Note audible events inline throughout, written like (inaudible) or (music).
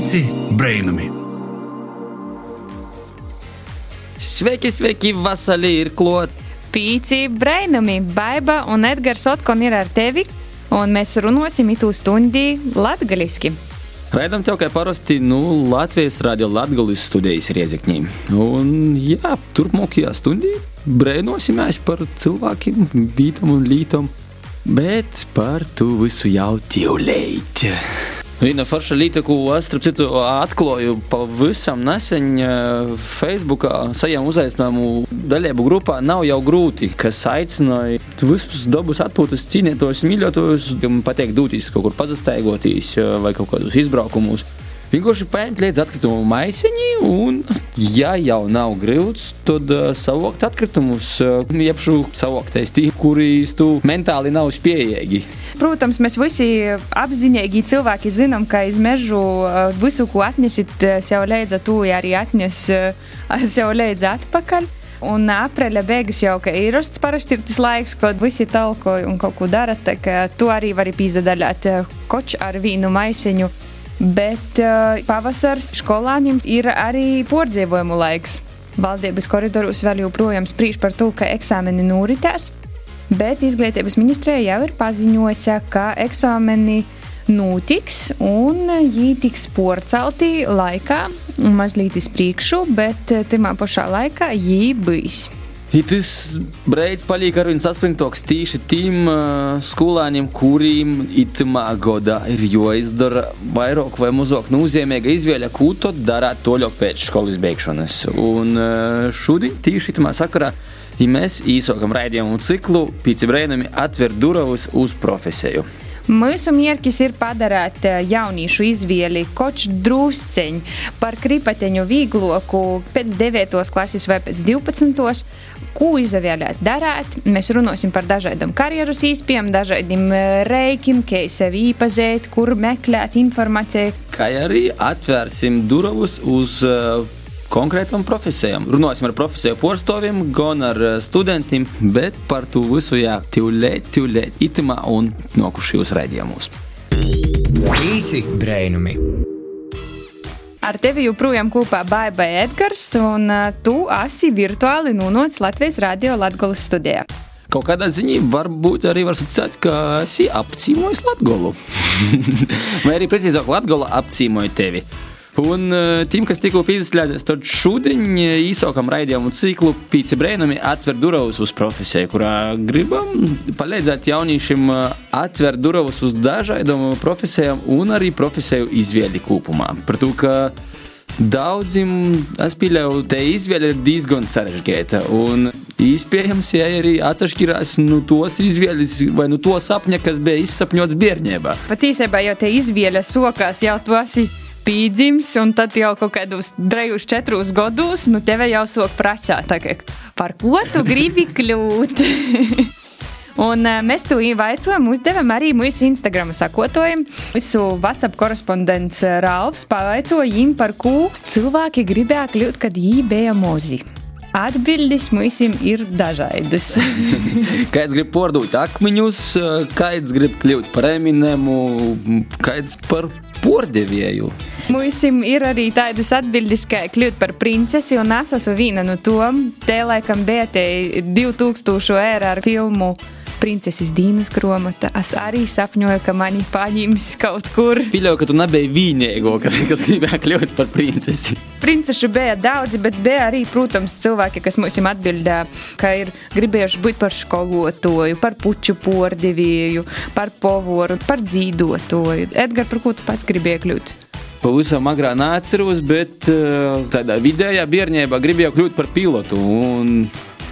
Pīci brainami! Sveiki, sveiki, vasarī ir klot! Pīci brainami! Baiba un Edgars Otkon ir ar tevi, un mēs runāsim itū stundī latgaliski. Raidām tev, kā parasti, nu, Latvijas radio Latvijas studijas riezikņī. Un, jā, turpmākajā stundī brēnosimies par cilvēkiem, bītam un lītam, bet par to visu jau tīvlēt. Viena forša lieta, ko es citu, atklāju pavisam nesen Facebookā, saņēmu uzaicinājumu dalību grupā. Nav jau grūti, kas aicināja visus dabas atpūtas cīnītos, mīļotos, pateikt, dūtīs kaut kur pazastaigoties vai kaut kādus izbraukumus. Vienkārši paņemt līdzi atkritumu maisiņu, un, ja jau nav grūts, tad uh, savākt atkritumus, uh, iepšu savāktais tī, kurīs tu mentāli nav spējīgi. Protams, mēs visi apzinīgi cilvēki zinām, ka iz mežu visu, ko atnesit sev līdzi, to arī atnes (laughs) sev līdzi atpakaļ. Un aprīļa beigas jau ir rasts. Parasti ir tas laiks, kad visi talko un kaut ko dara. Tu arī vari pīzdaļāt koču ar vīnu maisiņu. Bet uh, pavasars skolāņiem ir arī pordzīvojumu laiks. Valdības koridoros vēl joprojām spriež par to, ka eksāmeni noritēs, bet izglītības ministrija jau ir paziņojusi, ka eksāmeni notiks un viņi tiks porcelti laikā, mazliet iz priekšu, bet tajā pašā laikā viņi būs. Tas brīdis paliek ar vien saspringtāks tieši tiem uh, skolāniem, kuriem itamā gadā ir jāizdara vairāk vai mazāk nozīmīga izvēle, ko tad darāt toļāk pēc skolas beigšanas. Un uh, šodien tieši itamā sakarā ja mēs īsākam raidījumu ciklu Pīci Brēnami atver durvis uz profesiju. Mūsu mērķis ir padarīt jauniešu izvēli koč drusceņu par kripateņu vīgloku pēc 9. klases vai pēc 12. Ko izvēlēt darīt? Mēs runāsim par dažādiem karjeras īspējām, dažādiem reikiem, kā sevi īpazīt, kur meklēt informāciju. Kā arī atvērsim durvis uz uh, konkrētām profesijām. Runāsim ar profesiju porstoviem, gan ar studentiem, bet par to visu jātīvlēt, tīvlēt itimā un nokušajos raidījumos. Pīci brainumi! Ar tevi joprojām kopā Baiba Edgars, un uh, tu esi virtuāli nonācis Latvijas radio Latvijas studijā. Kaut kādā ziņā varbūt arī var sacīt, ka esi apcīmojis Latviju. (laughs) Vai arī precīzāk, Latvija apcīmoja tevi. Un tiem, kas tikko pieslēdzas, tad šodien īsākam raidījumu ciklu Pīci Brēnumi atver durvis uz profesiju, kurā gribam palīdzēt jauniešiem atvērt durvis uz dažādām profesijām un arī profesiju izvēli kopumā. Par to, ka Daudziem es pieļauju, te izvēle ir diezgan sarežģīta. Un iespējams, ja arī atšķirās no tos izvēles vai no to sapņa, kas bija izsapņots bērnībā. Patiesībā jau te izvēle sokās, jau tu esi pīdzims, un tad jau kaut kādos drejus četrus gados, nu tev jau sok prasāt, par ko tu gribi kļūt. (laughs) Un uh, mēs to ievaicojam, uzdevam arī mūsu Instagram sakotojam. Mūsu WhatsApp korespondents Rāvs pavaicāja viņam, par ko cilvēki gribēja kļūt, kad viņi bija mozi. Atbildes mums ir dažādas. (laughs) kāds grib pārdot akmeņus, kāds grib kļūt par eminemu, kāds par pordevēju. Mums ir arī tādas atbildes, kā kļūt par princesi, un es esmu viena no tām. Te laikam bija 2000 eiro ar filmu princeses Dīnas grāmata. Es arī sapņoju, ka mani paņems kaut kur. Pieļauju, ka tu nebija vienīgo, kas gribēja kļūt par princesi. Princešu bija daudzi, bet bija arī, protams, cilvēki, kas mums atbildēja, ka ir gribējuši būt par skolotāju, par puču pordevēju, par povoru, par dzīvotoju. Edgars, par ko tu pats gribēji kļūt? Pavisam agrā neatceros, bet tādā vidējā bērnībā gribēju kļūt par pilotu. Un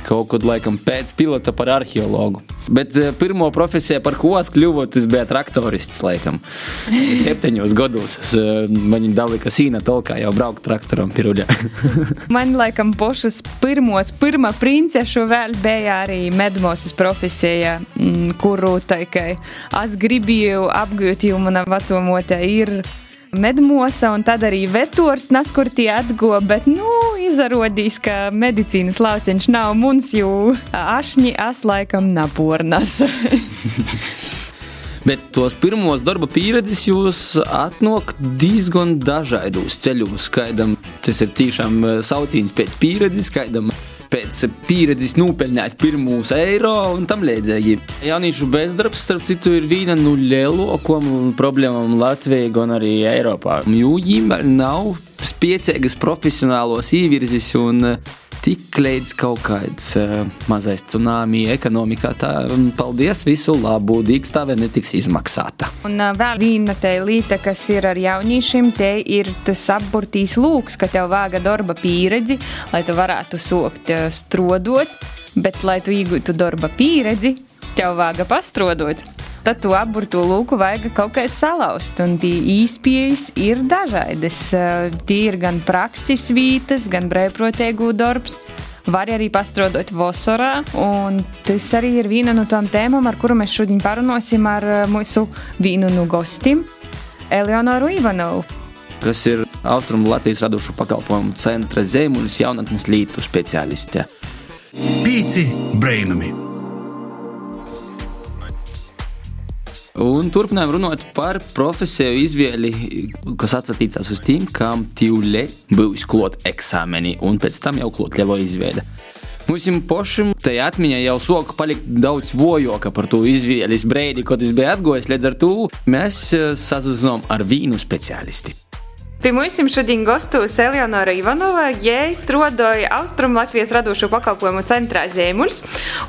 kaut kad laikam pēc pilota par arheologu. Bet uh, pirmo profesiju, par ko es kļuvu, tas bija traktorists. Laikam. (laughs) Septiņos gados es, uh, man dalīja sīna tolkā jau braukt traktoram piruļā. (laughs) man laikam pošas pirmos, pirmā princešu vēl bija arī medmosas profesija, mm, kuru taikai es gribēju apgūt, jo mana vecumotē ir medmosa, un tad arī vetors naskurtī atgo, bet, nu, izrādījās, ka medicīnas lauciņš nav mums, jo ašņi es laikam napornas. (laughs) Bet tos pirmos darba pieredzes jūs atnāk diezgan dažādos ceļos. Kādam tas ir tiešām eh, sauciens pēc pieredzes, kādam pēc pieredzes nopelnīt pirmos eiro un tam līdzīgi. Jauniešu bezdarbs, starp citu, ir viena no lielākajām problēmām Latvijā, gan arī Eiropā. Vēl nav spēcīgas profesionālos īvirzes un tik līdz kaut kāds uh, mazais tsunami ekonomikā. Tā, paldies, visu labu, dīkstāve netiks izmaksāta. Un uh, vēl viena te lieta, kas ir ar jauniešiem, te ir tas apburtīs lūks, ka tev vāga darba pieredzi, lai tu varētu sokt uh, strodot, bet lai tu iegūtu darba pieredzi, tev vāga pastrodot tad to apburto lūku vajag kaut kā salauzt. Un tie īspējas ir dažādas. Eh, tie ir gan prakses vītas, gan brīvprātīgu darbs. Var arī pastrodot Vosorā, un tas arī ir viena no tām tēmām, ar kuru mēs šodien parunāsim ar eh, mūsu vienu no gostiem, Eleonoru Ivanovu. Kas ir Austrumu Latvijas radošu pakalpojumu centra Zemuļas jaunatnes lītu speciāliste. Pīci brainami! Un turpinājām runāt par profesiju izvēli, kas atsatīcās uz tiem, kam tīvle būs klot eksāmeni, un pēc tam jau klot lielo izvēle. Mums pašam tajā atmiņā jau soka palikt daudz vojoka par to izvēles brīdi, kad es biju atgojis, līdz ar to mēs eh, sazinām ar vīnu speciālisti. Pie mums šodien gostos Eleonora Ivanova, jē, strādāja Austrum Latvijas radošo pakalpojumu centrā Zēmuļs,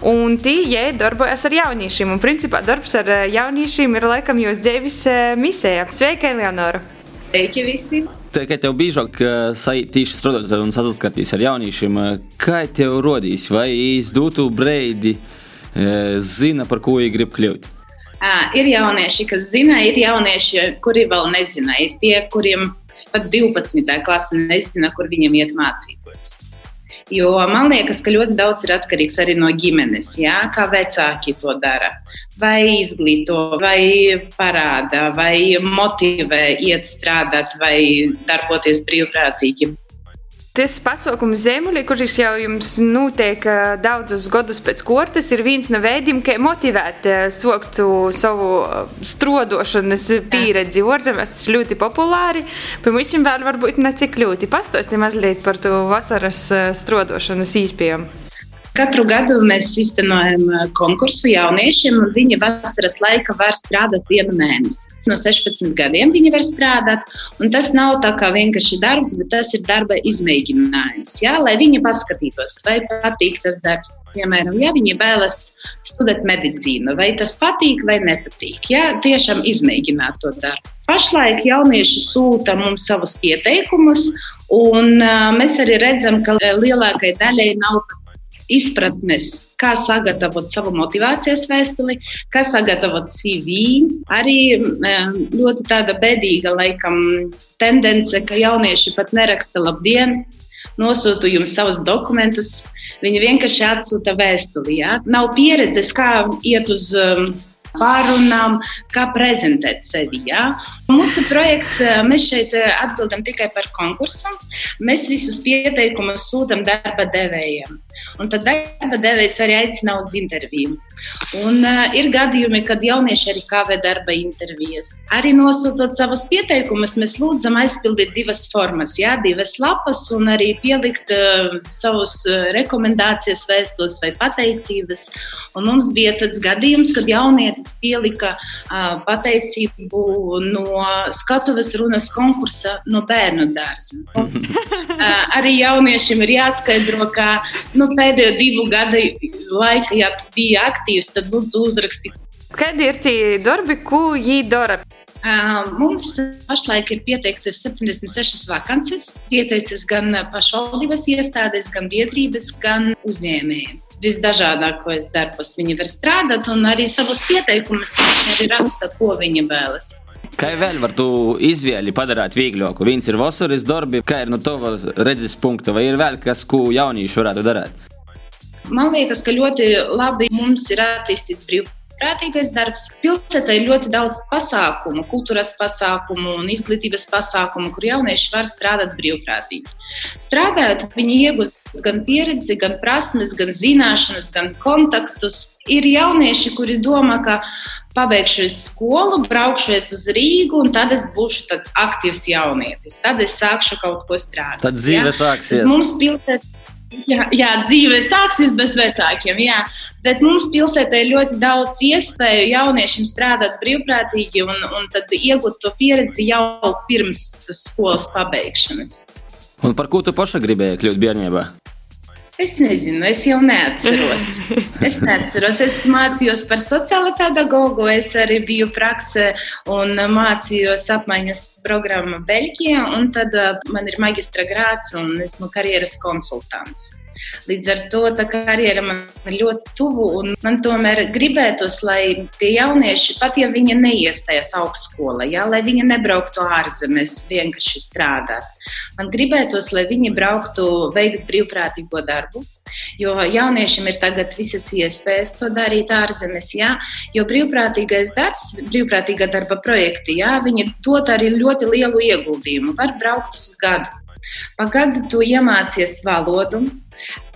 un tī, jē, darbojas ar jauniešiem, un principā darbs ar eh, jauniešiem ir laikam jūs dzīves eh, misēja. Sveika, Eleonora! Sveiki visi! Tā kā tev biežāk tieši strādājot un saskatīs ar jauniešiem, kā tev rodīs, vai izdotu breidi zina, par ko viņi grib kļūt? Ir jaunieši, kas zina, ir jaunieši, kuri vēl nezina. Ir tie, kuriem pat 12. klase nezina, kur viņam iet mācīties. Jo man liekas, ka ļoti daudz ir atkarīgs arī no ģimenes, jā, kā vecāki to dara. Vai izglīto, vai parāda, vai motivē iet strādāt, vai darboties brīvprātīgi. Tas pasākums Zemulī, kurš jau jums notiek daudzus gadus pēc kortes, ir viens no veidiem, kā motivēt soktu savu strodošanas pieredzi. Orzemēs tas ļoti populāri, mums vēl varbūt ne cik ļoti. Pastāsti mazliet par to vasaras strodošanas īspējām. Katru gadu mēs iztenojam uh, konkursu jauniešiem, un viņi vasaras laika var strādāt vienu mēnesi. No 16 gadiem viņi var strādāt, un tas nav tā kā vienkārši darbs, bet tas ir darba izmēģinājums. Jā, lai viņi paskatītos, vai patīk tas darbs. Piemēram, ja viņi vēlas studēt medicīnu, vai tas patīk vai nepatīk. Jā, tiešām izmēģināt to darbu. Pašlaik jaunieši sūta mums savus pieteikumus, un uh, mēs arī redzam, ka lielākai daļai nav izpratnes, kā sagatavot savu motivācijas vēstuli, kā sagatavot CV. Arī ļoti tāda bēdīga laikam tendence, ka jaunieši pat neraksta labdien, nosūtu jums savus dokumentus. Viņi vienkārši atsūta vēstuli. Ja? Nav pieredzes, kā iet uz pārunām, kā prezentēt sevi. Ja? Mūsu projekts, mēs šeit atbildam tikai par konkursu. Mēs visus pieteikumus sūtām darba devējiem. Un tad darba devējs arī aicina uz interviju. Un, uh, ir gadījumi, kad jaunieši arī kavē darba intervijas. Arī nosūtot savus pieteikumus, mēs lūdzam aizpildīt divas formas, jā, divas lapas, un arī pielikt uh, savus rekomendācijas, vēstules vai pateicības. Un mums bija tāds gadījums, kad jaunietis pielika uh, pateicību no skatuves runas konkursa no bērnu dārza. (laughs) arī jauniešiem ir jāskaidro, ka nu, pēdējo divu gadu laikā, ja tu biji aktīvs, tad lūdzu uzraksti. Kad ir tie darbi, ko viņi dara? Uh, mums pašlaik ir pieteiktas 76 vakances. Pieteicis gan pašvaldības iestādes, gan biedrības, gan uzņēmēji. Visdažādākos darbos viņi var strādāt, un arī savus pieteikumus viņi arī raksta, ko viņi vēlas. Kā vēl var tu izvēli padarīt vieglāku? Viens ir vasaras darbi, kā ir no tava redzes punkta, vai ir vēl kas, ko jaunieši varētu darīt? Man liekas, ka ļoti labi mums ir attīstīts brīvprātīgais darbs. Pilsētā ir ļoti daudz pasākumu, kultūras pasākumu un izglītības pasākumu, kur jaunieši var strādāt brīvprātīgi. Strādājot, viņi iegūst gan pieredzi, gan prasmes, gan zināšanas, gan kontaktus. Ir jaunieši, kuri domā, ka pabeigšu skolu, braukšu uz Rīgu, un tad es būšu tāds aktīvs jaunietis. Tad es sākšu kaut ko strādāt. Tad dzīve ja? sāksies. Mums pilsētā. Jā, jā, dzīve sāksies bez vecākiem, jā. bet mums pilsētā ir ļoti daudz iespēju jauniešiem strādāt brīvprātīgi un, un iegūt to pieredzi jau pirms skolas pabeigšanas. Un par ko tu paša gribēji kļūt bērnībā? Es nezinu, es jau neatceros. Es neatceros. Es mācījos par sociālo pedagogu, es arī biju praksē un mācījos apmaiņas programmu Beļģijā, un tad uh, man ir maģistra grāts un esmu karjeras konsultants. Līdz ar to karjera man ir ļoti tuvu, un man tomēr gribētos, lai tie jaunieši, pat ja viņi neiestājas augstskolā, ja, lai viņi nebrauktu ārzemēs vienkārši strādāt. Man gribētos, lai viņi brauktu veikt brīvprātīgo darbu. Jo jauniešiem ir tagad visas iespējas to darīt ārzemēs, jā, jo brīvprātīgais darbs, brīvprātīgā darba projekti, jā, viņi dod arī ļoti lielu ieguldījumu. Var braukt uz gadu. Pagaidu tu iemācies valodu,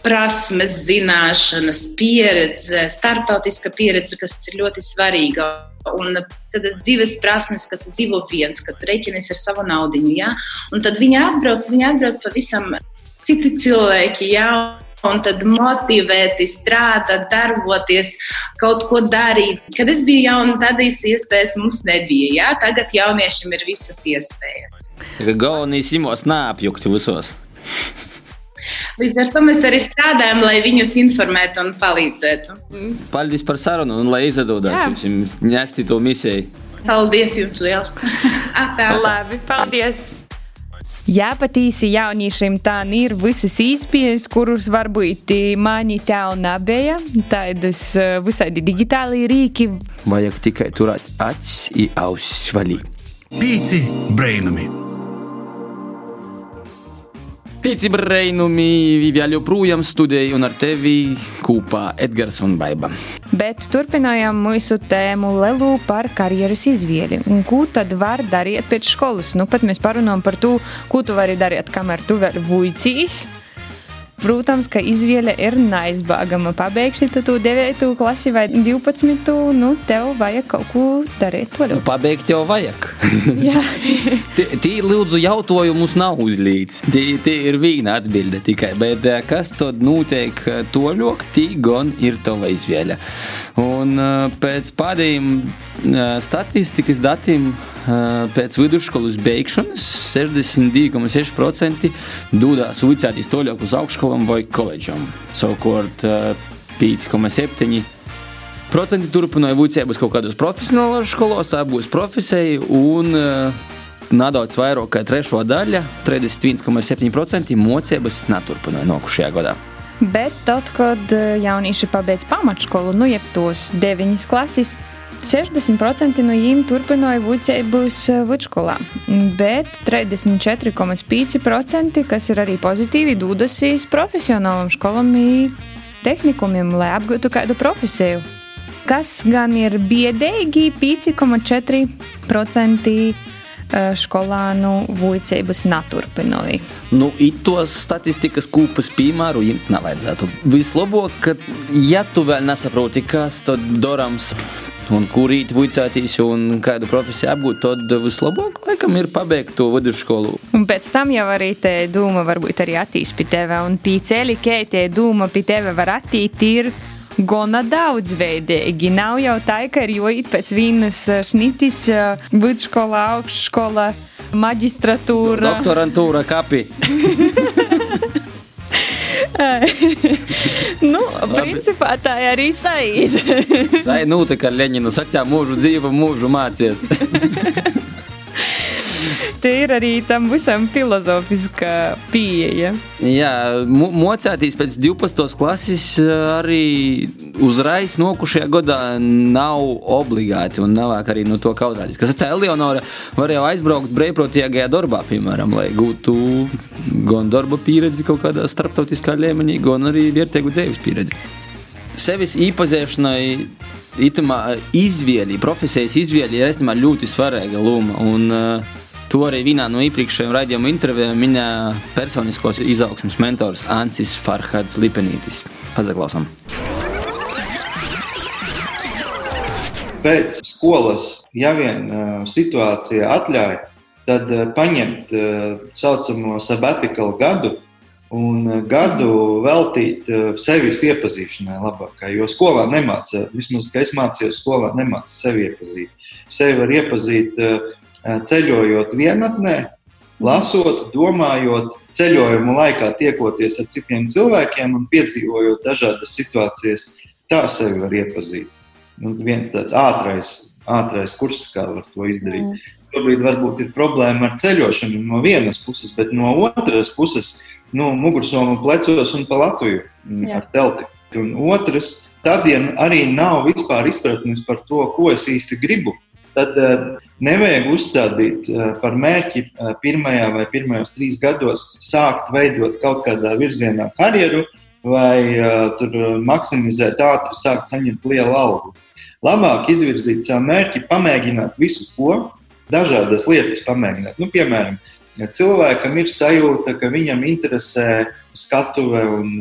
prasmes, zināšanas, pieredze, starptautiska pieredze, kas ir ļoti svarīga. Un tad dzīves prasmes, ka tu dzīvo viens, ka tu rēķinies ar savu naudu. Ja? Un tad viņi atbrauc, viņi atbrauc pavisam citi cilvēki. Ja? Un tad motivēti strādāt, darboties, kaut ko darīt. Kad es biju jauna, tādas iespējas mums nebija. Jā? Tagad jauniešiem ir visas iespējas. Galvenais imos neapjukt visos. Līdz ar to mēs arī strādājam, lai viņus informētu un palīdzētu. Paldies par sarunu un lai izdodas jums nesti to misiju. Paldies jums liels! (laughs) Atā. Labi, paldies! Jā, patīsi jauniešiem tā ir visas īspējas, kurus varbūt mani tev nebija. Tādus eh, visādi digitāli rīki. Vajag tikai turēt acis un ausis vaļī. Pīci brainami! Pieci brainumi vēl joprojām studēja un ar tevi kopā Edgars un Baiba. Bet turpinājām mūsu tēmu Lelu par karjeras izvēli. Un ko tad var darīt pēc skolas? Nu, pat mēs parunājam par to, ko tu vari darīt, kamēr tu vēl vuicīs. Protams, ka izvēle ir neizbēgama. Pabeigsi tu 9. klasi vai 12. Nu, tev vajag kaut ko darīt. Nu, pabeigt jau vajag. (laughs) (laughs) Tī lūdzu jautājumus nav uzlīts. Tī ir viena atbilde tikai. Bet eh, kas tad notiek toļok, tī gan ir tava izvēle. Un eh, pēc pēdējiem eh, statistikas datiem pēc vidusskolas beigšanas 62,6% dodas vicēties toļok uz augšskolām vai koledžām. Savukārt 5,7% procenti turpināja vicēties kaut kādos profesionālos skolos, tā būs profesija. Un, Nedaudz vairāk kā trešo daļu, 31,7% mocības neturpināja nākušajā gadā. Bet tad, kad jaunieši pabeidz pamatskolu, nu, jeb tos deviņas klases, 60% no viņiem turpināja vucējus vidusskolā, bet 34,5%, kas ir arī pozitīvi, dodas uz profesionālām skolām, tehnikumiem, lai apgūtu kādu profesiju. Kas gan ir biedēji 5,4% skolānu vuicības naturpinovi. Nu, tos statistikas kūpas piemēru imt nevajadzētu. Vislabāk, ka, ja tu vēl nesaproti, kas tad darams, un kurīt vicētīs un kādu profesiju apgūt, tad vislabāk laikam ir pabeigt to vidusskolu. Un pēc tam jau arī te doma varbūt arī attīst pie tevi, un tī ceļi, kā tie doma pie tevi var attīt, ir gana daudzveidīgi. Nav jau tā, ka ir jāiet pēc vienas šnitis, vidusskola, augstskola, maģistratūra, doktorantūra, kapi. (laughs) nu, principā tā arī saīd. tā ir nu, tā kā Leņķina sacīja, mūžu dzīvo, mūžu mācīties. (laughs) Te ir arī tam visam filozofiska pieeja. Jā, mocēties pēc 12. klases arī uzreiz nokušajā gadā nav obligāti un nav arī no to kaudāties. Kas atcēla Eleonora, varēja aizbraukt brīvprātīgajā darbā, piemēram, lai gūtu gan darba pieredzi kaut kādā starptautiskā līmenī, gan arī vērtīgu dzīves pieredzi. Sevis īpazīšanai itamā izvēli, profesijas izvēli ir īstenībā ļoti svarīga loma. Un, uh, To arī vienā no iepriekšējiem raidījuma intervijām minēja personiskos izaugsmes mentors Ancis Farhads Lipenītis. Pazaklausām! pēc skolas, ja vien situācija atļauj, tad paņemt tā saucamo sabbatical gadu un gadu veltīt sevis iepazīšanai labākai. Jo skolā nemācīja, vismaz es mācījos skolā, nemācīja sevi iepazīt. Sevi var iepazīt ceļojot vienatnē, lasot, domājot, ceļojumu laikā tiekoties ar citiem cilvēkiem un piedzīvojot dažādas situācijas, tā sevi var iepazīt. Nu, viens tāds ātrais, ātrais kurs, kā var to izdarīt. Mm. Šobrīd varbūt ir problēma ar ceļošanu no vienas puses, bet no otras puses, nu, mugursomu plecos un pa Latviju mm, Jā. ar telti. Un otrs, tad, ja arī nav vispār izpratnes par to, ko es īsti gribu, tad uh, nevajag uzstādīt uh, par mērķi uh, pirmajā vai pirmajos trīs gados sākt veidot kaut kādā virzienā karjeru vai tur maksimizēt ātri, sākt saņemt lielu algu. Labāk izvirzīt savu mērķi, pamēģināt visu, ko, dažādas lietas pamēģināt. Nu, piemēram, cilvēkam ir sajūta, ka viņam interesē skatuve un,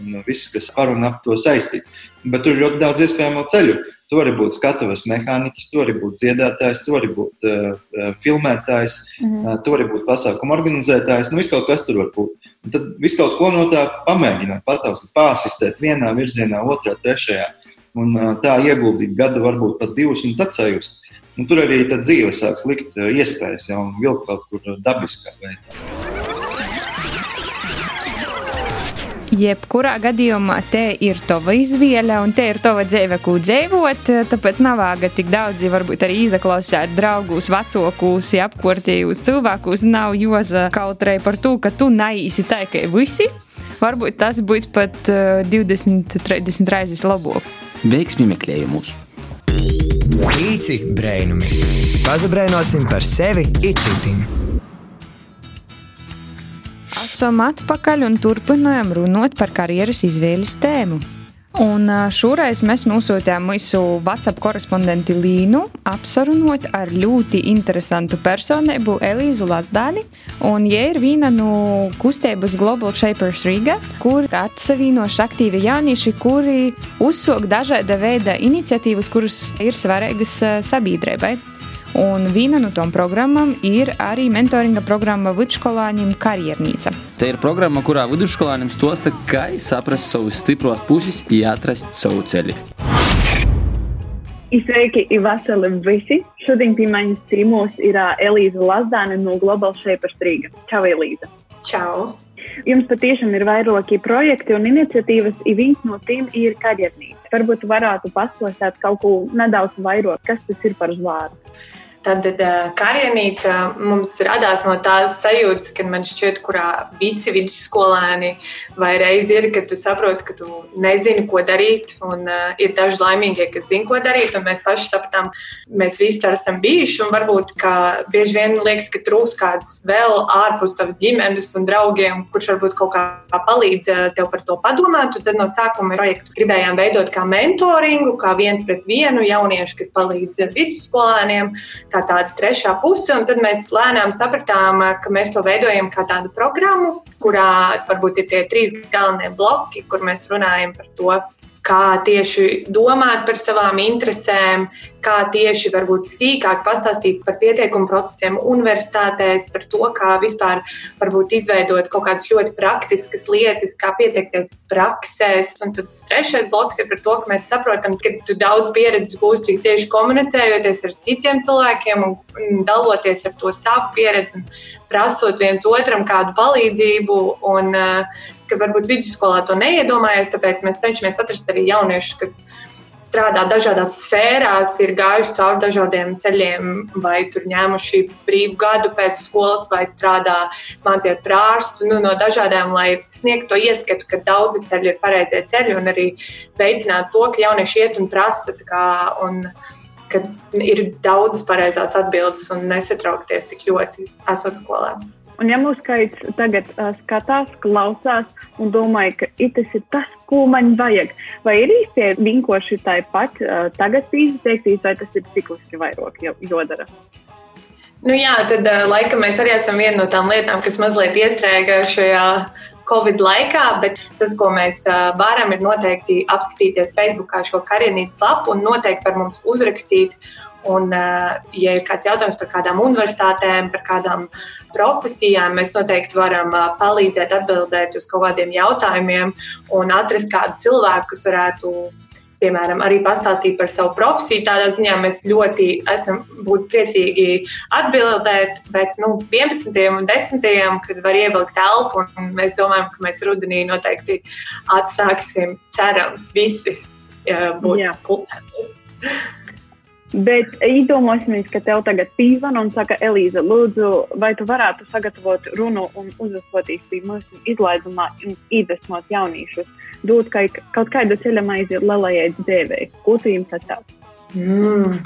un viss, kas par un ap to saistīts, bet tur ir ļoti daudz iespējamo ceļu. Tu vari būt skatuves mehāniķis, tu vari būt dziedātājs, tu vari būt uh, filmētājs, mm -hmm. uh, tu vari būt pasākuma organizētājs. Nu, viss kaut kas tur var būt. Un tad viss kaut ko no tā pamēģināt, pataustīt, pārsistēt vienā virzienā, otrā, trešajā. Un uh, tā ieguldīt gadu, varbūt pat divus, un tad sajust. Un tur arī dzīve sāks likt iespējas jau vilkt kaut kur dabiskā veidā. Jebkurā gadījumā te ir tava izvēle un te ir tava dzīve, ko dzīvot. Tāpēc nav vāga tik daudz, varbūt arī izaklausīt draugus, vecākus, apkārtējus cilvēkus. Nav joza kautrei par to, ka tu neīsi tā kā visi. Varbūt tas būs pat 20, 30 reizes labāk. Veiksmi meklējumus! Īci brēnumi! Pazabrēnosim par sevi itcitim! Esam atpakaļ un turpinājam runāt par karjeras izvēles tēmu. Un šoreiz mēs nosūtījām mūsu WhatsApp korespondenti Līnu apsarunot ar ļoti interesantu personību Elīzu Lasdāni. Un viņa ir viena no kustības Global Shapers Riga, kur atsevienoši aktīvi jaunieši, kuri uzsāk dažāda veida iniciatīvas, kuras ir svarīgas sabiedrībai. Un viena no tām programmām ir arī mentoringa programma vidusskolāņiem Karjernīca. Tā ir programma, kurā vidusskolāņiem stosta, kā saprast savus stipros puses, atrast savu ceļu. Sveiki, Ivaseli visi! Šodien pie manis ciemos ir Elīza Lazdāne no Global Shapers Rīga. Čau, Elīza! Čau! Jums patiešām ir vairāki projekti un iniciatīvas, un viens no tiem ir karjernīca. Varbūt varētu pastāstīt kaut ko nedaudz vairāk, kas tas ir par zvāru. Tad karienīca mums radās no tās sajūtas, ka man šķiet, kurā visi vidusskolēni vai reizi ir, kad tu saproti, ka tu nezini, ko darīt, un uh, ir daži laimīgie, kas zina, ko darīt, un mēs paši sapratām, mēs visi tur esam bijuši, un varbūt, ka bieži vien liekas, ka trūks kāds vēl ārpus tavas ģimenes un draugiem, kurš varbūt kaut kā palīdz tev par to padomāt, tad no sākuma projektu gribējām veidot kā mentoringu, kā viens pret vienu jauniešu, kas palīdz vidusskolēniem, kā tāda trešā puse. Tad mēs lēnām sapratām, ka mēs to veidojam kā tādu programmu, kurā varbūt ir tie trīs galvenie bloki, kur mēs runājam par to, kā tieši domāt par savām interesēm, kā tieši varbūt sīkāk pastāstīt par pieteikumu procesiem universitātēs, par to, kā vispār varbūt izveidot kaut kādas ļoti praktiskas lietas, kā pieteikties praksēs. Un tad trešais bloks ir par to, ka mēs saprotam, ka tu daudz pieredzes gūsti tieši komunicējoties ar citiem cilvēkiem un daloties ar to savu pieredzi un prasot viens otram kādu palīdzību. Un, uh, ka varbūt vidusskolā to neiedomājies, tāpēc mēs cenšamies atrast arī jauniešus, kas strādā dažādās sfērās, ir gājuši cauri dažādiem ceļiem, vai tur ņēmuši brīvu gadu pēc skolas, vai strādā, mācīties par ārstu, nu, no dažādām, lai sniegtu to ieskatu, ka daudzi ceļi ir pareizie ceļi, un arī veicināt to, ka jaunieši iet un prasa, kā, un, ka ir daudzas pareizās atbildes un nesatraukties tik ļoti esot skolā. Un, ja mūsu skaits tagad uh, skatās, klausās un domā, ka tas ir tas, ko man vajag, vai ir īstie vinkoši tāpat uh, tagad izteiktīs, vai tas ir cikliski vairāk jodara? Nu jā, tad laikam mēs arī esam viena no tām lietām, kas mazliet iestrēga šajā Covid laikā, bet tas, ko mēs varam, ir noteikti apskatīties Facebookā šo karjerītes lapu un noteikti par mums uzrakstīt. Un, ja ir kāds jautājums par kādām universitātēm, par kādām profesijām, mēs noteikti varam palīdzēt atbildēt uz kaut kādiem jautājumiem un atrast kādu cilvēku, kas varētu piemēram, arī pastāstīt par savu profesiju. Tādā ziņā mēs ļoti esam priecīgi atbildēt, bet nu, 11. un 10. kad var ievilkt telpu, un mēs domājam, ka mēs rudenī noteikti atsāksim, cerams, visi būt pulcēties. Bet iedomāsimies, ka tev tagad pīzvana un saka, Elīza, lūdzu, vai tu varētu sagatavot runu un uzvesties pie mūsu izlaidumā un iedvesmot jauniešus dot kaut kādu ceļamaizi lielajai dzīvei. Ko tu jums atstāsi? Mm.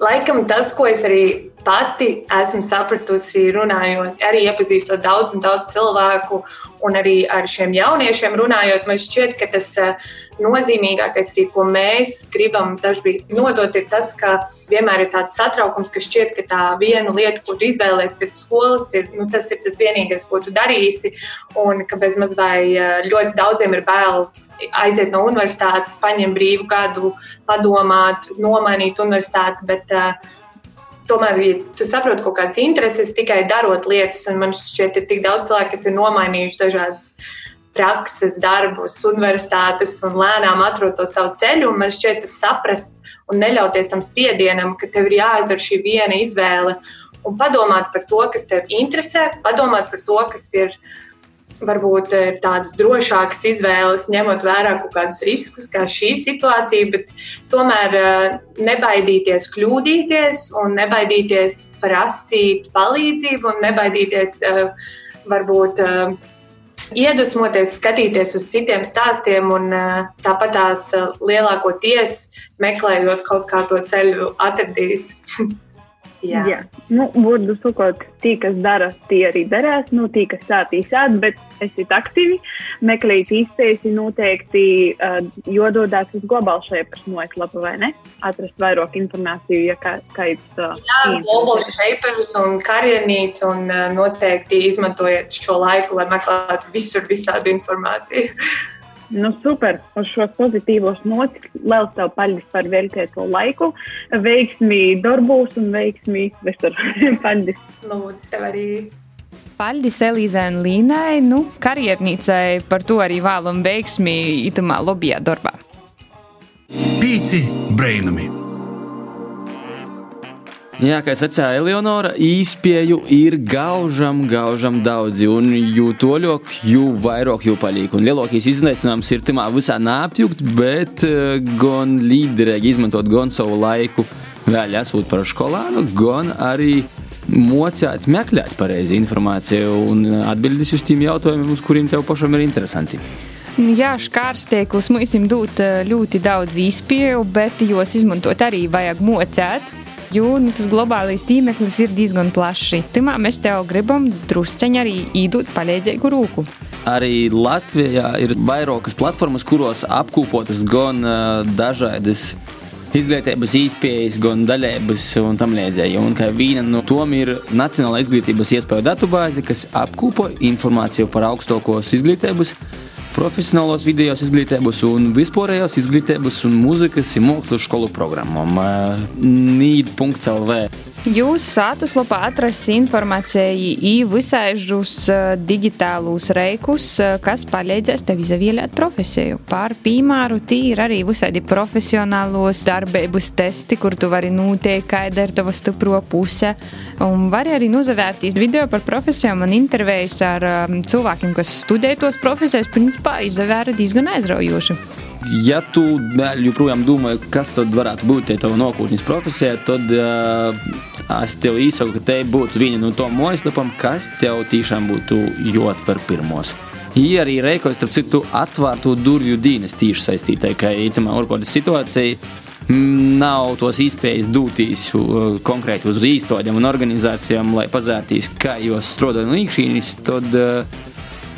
Laikam tas, ko es arī pati esmu sapratusi, runājot, arī iepazīstot daudz un daudz cilvēku, un arī ar šiem jauniešiem runājot, man šķiet, ka tas eh, nozīmīgākais, arī, ko mēs gribam dažkārt nodot, ir tas, ka vienmēr ir tāds satraukums, ka šķiet, ka tā viena lieta, ko tu izvēlēsies pēc skolas, ir, nu, tas ir tas vienīgais, ko tu darīsi, un ka bez maz vai eh, ļoti daudziem ir bail aiziet no universitātes, paņemt brīvu gadu, padomāt, nomainīt universitāti. Bet, uh, tomēr, ja tu saproti kaut kādas intereses tikai darot lietas, un man šķiet, ir tik daudz cilvēku, kas ir nomainījuši dažādas prakses, darbus, universitātes un lēnām atrod to savu ceļu. Man šķiet, tas saprast un neļauties tam spiedienam, ka tev ir jāizdara šī viena izvēle un padomāt par to, kas tev interesē, padomāt par to, kas ir varbūt ir tādas drošākas izvēles, ņemot vērā kaut kādus riskus, kā šī situācija, bet tomēr eh, nebaidīties kļūdīties un nebaidīties prasīt palīdzību un nebaidīties eh, varbūt eh, iedvesmoties, skatīties uz citiem stāstiem un tāpat tās lielākoties meklējot kaut kā to ceļu atradīs. (laughs) Jā. Jā. Nu, Burbuļu sakot, tie, kas dara, tie arī darās. Nu, tie, kas sātīs āt, bet esiet aktīvi, meklējiet īstēsi noteikti, uh, jo dodās uz globālu šajā mājaslapā, vai ne? Atrast vairāk informāciju, ja kā, kāds. Uh, Jā, globālu shapers un karjernīts un uh, noteikti izmantojiet šo laiku, lai meklētu visur visādi informāciju. (laughs) Nu, super, uz šos pozitīvos notis. Liels tev paldies par veltīto laiku. Veiksmi darbos un veiksmi visur. (laughs) paldies. Lūdzu, tev arī. Paldies Elīzai un Līnai. Nu, karjernīcai par to arī vēlam veiksmi itamā lobbyā darbā. Pīci brainami! Jā, kā sacīja Eleonora, īspēju ir gaužam, gaužam daudzi, un jo toļok, jo vairāk jau paliek. Un lielākais izaicinājums ir tamā visā nāpjukt, bet uh, gan līderīgi izmantot gan savu laiku, vēl esot par skolānu, gan arī mocēt, meklēt pareizi informāciju un atbildēt uz tiem jautājumiem, uz kuriem tev pašam ir interesanti. Jā, skārsteklis mums dod eh, ļoti daudz izpēju, bet jos izmantot arī vajag mocēt jo nu, tas globālais tīmeklis ir diezgan plašs. Timā mēs tev gribam drusceņi arī īdot palīdzīgu rūku. Arī Latvijā ir vairākas platformas, kuros apkopotas gan uh, dažādas izglītības īspējas, gan daļējas un tam līdzīgi. Un kā viena no tām ir Nacionāla izglītības iespēju datubāze, kas apkopo informāciju par augstākos izglītības profesionālos vidējos izglītības un vispārējos izglītības un mūzikas un mākslas skolu programmām. Nīd.lv Jūs sātaslapā atrasts informāciju i visāžus digitālus reikus, kas palīdzēs tev izvēlēt profesiju. Par piemēru, tī ir arī visādi profesionālos darbības testi, kur tu vari noteikt, kāda ir tava stipro puse. Un vari arī nozavērtīs video par profesijām un intervijas ar um, cilvēkiem, kas studē tos profesijas, principā izvēra diezgan aizraujoši. Ja tu joprojām domā, kas tad varētu būt tava nākotnes profesija, tad uh, es tev īsaku, ka te būtu viena no tām mājaslapām, kas tev tiešām būtu jāatver pirmos. Ir arī reikos, starp citu, atvērtu durvju dienas tīši saistītai, ka itamā orkodas situācija nav tos iespējas dūtīs konkrēti uz īstodiem un organizācijām, lai pazērtīs, kā jūs strādājat no iekšīnis, tad uh,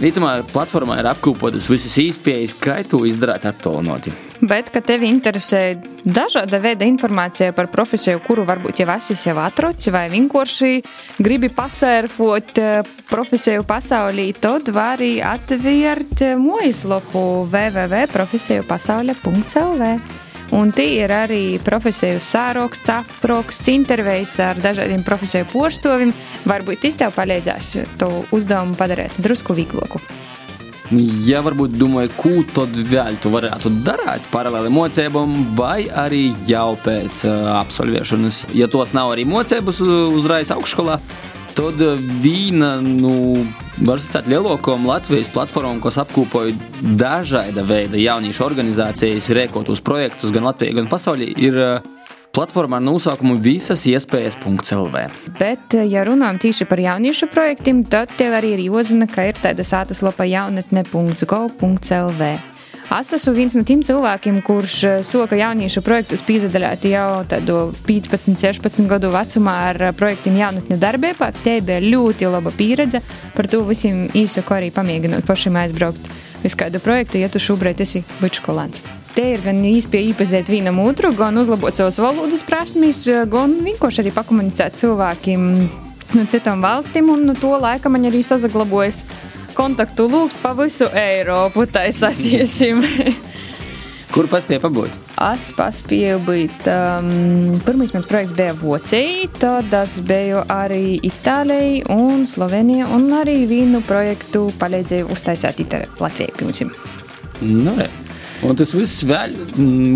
Rītumā platformā ir apkopotas visas īspējas, kā to izdarīt attālināti. Bet, kad tevi interesē dažāda veida informācija par profesiju, kuru varbūt jau esi jau atrocis, vai vienkārši gribi pasērfot eh, profesiju pasaulī, tad vari atvērt mājaslapu www.profesijupasaules.lv. Un tie ir arī profesiju sāroksts, apraksts, intervijas ar dažādiem profesiju porstoviem. Varbūt tas tev palīdzēs to uzdevumu padarīt drusku vieglāku. Ja varbūt domāju, ko tad vēl tu varētu darīt paralēli mocībām, vai arī jau pēc uh, absolvēšanas, ja tos nav arī mocības uzreiz augšskolā, tad viena no nu, var sacīt lielākajām Latvijas platformām, kas apkopoja dažāda veida jauniešu organizācijas, rēkotus projektus gan Latvijā, gan pasaulē, ir platformā ar nosaukumu visas iespējas.lv. Bet, ja runājam tieši par jauniešu projektiem, tad tev arī ir jāzina, ka ir tāda sātas lapa jaunatne.go.lv. Es esmu viens no tiem cilvēkiem, kurš eh, soka jauniešu projektus pīzdaļāt jau tādu 15, 16 gadu vecumā ar eh, projektiem jaunatne darbībā. Te bija ļoti laba pieredze. Par to visiem īsaku arī pamēģinot pašiem aizbraukt uz kādu projektu, ja tu šobrīd esi bučkolāns. Te ir gan īstenībā iepazīt vienam otru, gan uzlabot savas valodas prasmes, gan vienkārši arī pakomunicēt cilvēkiem no citām valstīm, un no to laika man arī sazaglabojas kontaktu lūgs pa visu Eiropu, tā sasiesim. (laughs) Kur paspēja pabūt? Es paspēju būt. Um, Pirmais mans projekts bija Vācija, tad es biju arī Itālijā un Slovenijā, un arī vienu projektu palīdzēju uztaisīt Latvijai, piemēram. Nu, re. Un tas viss vēl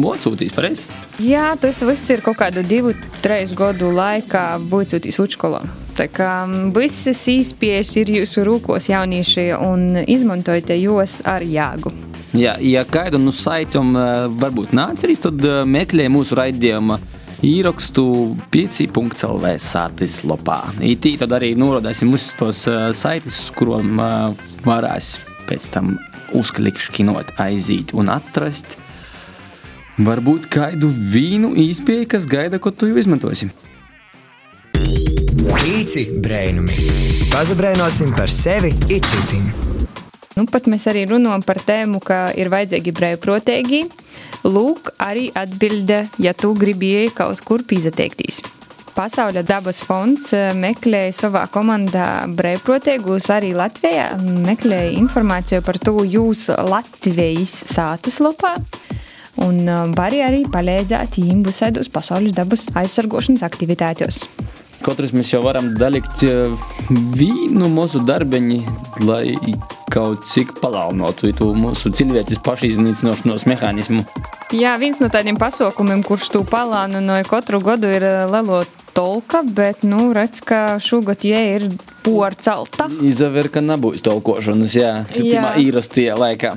mocūtīs, pareizi? Jā, tas viss ir kaut kādu divu, trīs gadu laikā būcūtīs učkolā. Tā kā visas īspējas ir jūsu rūkos jaunieši un izmantojiet jūs ar jāgu. Jā, ja kādu no saitiem varbūt nācis, tad meklē mūsu raidījuma īrakstu 5.lv sātis lopā. Itī tad arī norodāsim uz tos saites, uz kurām varēs pēc tam uzklikšķinot, aiziet un atrast varbūt kādu vīnu īspēju, kas gaida, ko tu izmantosi. Pīci brēnumi. Pazabrēnosim par sevi itcitim. Nu, pat mēs arī runājam par tēmu, ka ir vajadzīgi brīvprātīgi. Lūk, arī atbilde, ja tu gribēji kaut kur pīzateikties. Pasaules dabas fonds eh, meklēja savā komandā brīvprātīgus arī Latvijā. Meklēja informāciju par to jūsu Latvijas sātas lapā. Un eh, var arī palīdzēt jums visādos pasaules dabas aizsargošanas aktivitātēs. Katrs mēs jau varam dalīt eh, vienu mūsu darbiņu, lai kaut cik palaunātu to mūsu cilvēces pašiznīcināšanos mehānismu. Jā, viens no tādiem pasaukumiem, kurš tu palānu no katru gadu ir eh, Lelo tolka, bet, nu, redz, ka šogad jē ir porcelta. Izaver, ka nebūs tolkošanas, jā, jā. īrastajā laikā.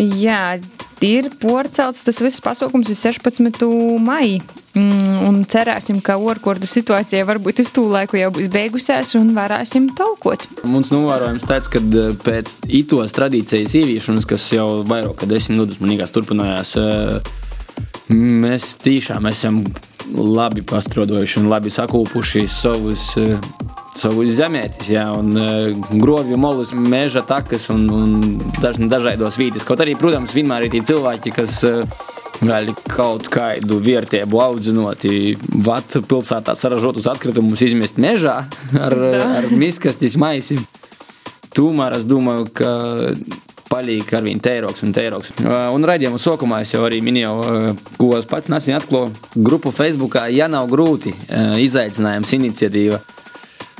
Jā, ir porcelts tas viss pasaukums uz 16. maiju. Mm, un cerēsim, ka orkorda situācija varbūt uz tū laiku jau būs beigusies un varēsim talkot. Mums novērojams tāds, ka eh, pēc itos tradīcijas ieviešanas, kas jau vairāk kā desmit gadus manīgās turpinājās, eh, mēs tiešām esam labi pastrodojuši un labi sakūpuši savus eh, savus zemētis, jā, un uh, grovju molus, meža takas un, un daž, dažādos vītis. Kaut arī, protams, vienmēr ir tie cilvēki, kas uh, vēl kaut kādu vērtību audzinoti, vat pilsētā saražotus atkritumus izmest mežā (laughs) ar, ar miskastis maisi. Tomēr es domāju, ka paliek ar viņu teiroks un teiroks. Un raidījumu sākumā es jau arī minēju, ko es pats nesen atklāju grupu Facebookā, ja nav grūti, izaicinājums iniciatīva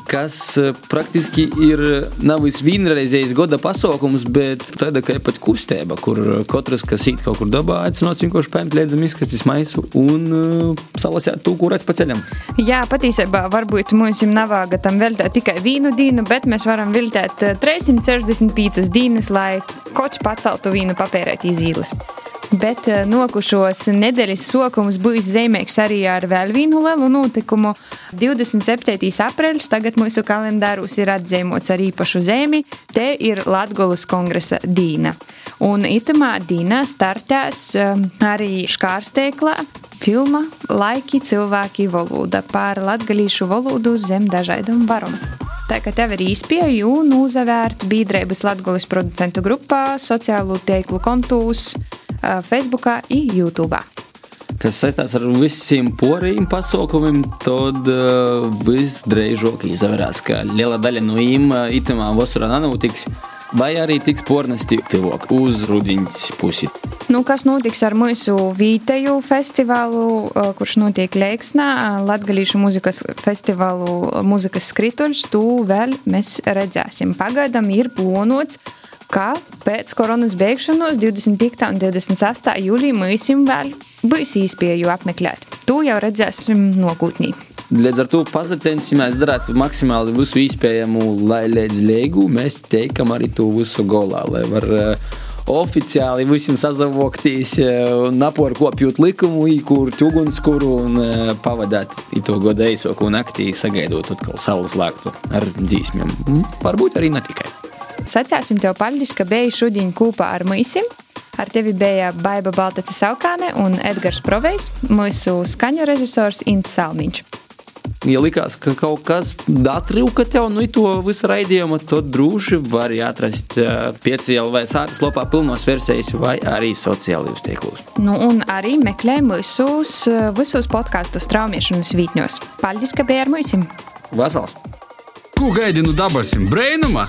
kas eh, praktiski ir nav vienreizējs gada pasākums, bet tāda kā pat kustība, kur katrs, kas īt kaut kur dabā, aicināts vienkārši paņemt līdzi miskastis maisu un uh, salasēt to, kur redz pa ceļam. Jā, patiesībā varbūt mums nav vāga tam veltēt tikai vienu dienu, bet mēs varam veltēt 365 dienas, lai koč paceltu vīnu papērēt izīles. Bet eh, nokušos nedēļas sokums būs zīmīgs arī ar vēl vienu lielu notikumu. 27. aprīlis tagad mūsu kalendāros ir atzīmots ar īpašu zīmi. Te ir Latvijas kongresa dīna. Un itamā dīnā startēs eh, arī škārsteiklā filma Laiki cilvēki valoda par latgalīšu valodu zem dažādām varam. Tā kā tev ir īspēja un uzvērt biedrības Latvijas producentu grupā, sociālo tīklu kontūs, Facebookā un YouTube. Kas saistās ar visiem poriem pasaukumiem, tad uh, visdrīzāk izvērās, ka liela daļa no viņiem uh, itamā vasarā nenotiks. Vai arī tiks pornesti tuvāk uz rudiņas pusi. Nu, kas notiks ar mūsu vietēju festivālu, kurš notiek Leiksnā, Latvijas mūzikas festivālu mūzikas skrituļus, tu vēl mēs redzēsim. Pagaidām ir plānots, ka pēc koronas beigšanos 25. un 26. jūlijā mēs vēl būs īspēju apmeklēt. To jau redzēsim nākotnē. Līdz ar to pacentīsimies darīt maksimāli visu iespējamo, lai līdz lēgu mēs teikam arī to visu golā, lai var uh, oficiāli visiem sazavokties un naporkopjot likumu, īkurt ugunskuru un uh, pavadāt to godu eisoku naktī, sagaidot atkal saules lāktu ar dzīsmiem. Varbūt arī ne tikai. Sacāsim tev paldies, ka biji šodien kopā ar mīsim. Ar tevi bija Baiva Baltacis Saukāne un Edgars Provejs, mūsu skaņu režisors Ints Salmiņš. Ja likās, ka kaut kas atrūka tev nu, to visu raidījumu, tad droši var atrast pieci LV sātas lopā pilnos versijas vai arī sociālajos tīklos. Nu, un arī meklē mūsus visos podkāstu straumiešanas vītņos. Paldies, ka bija ar mums! Vasals! Ko gaidi no dabasim brēnuma?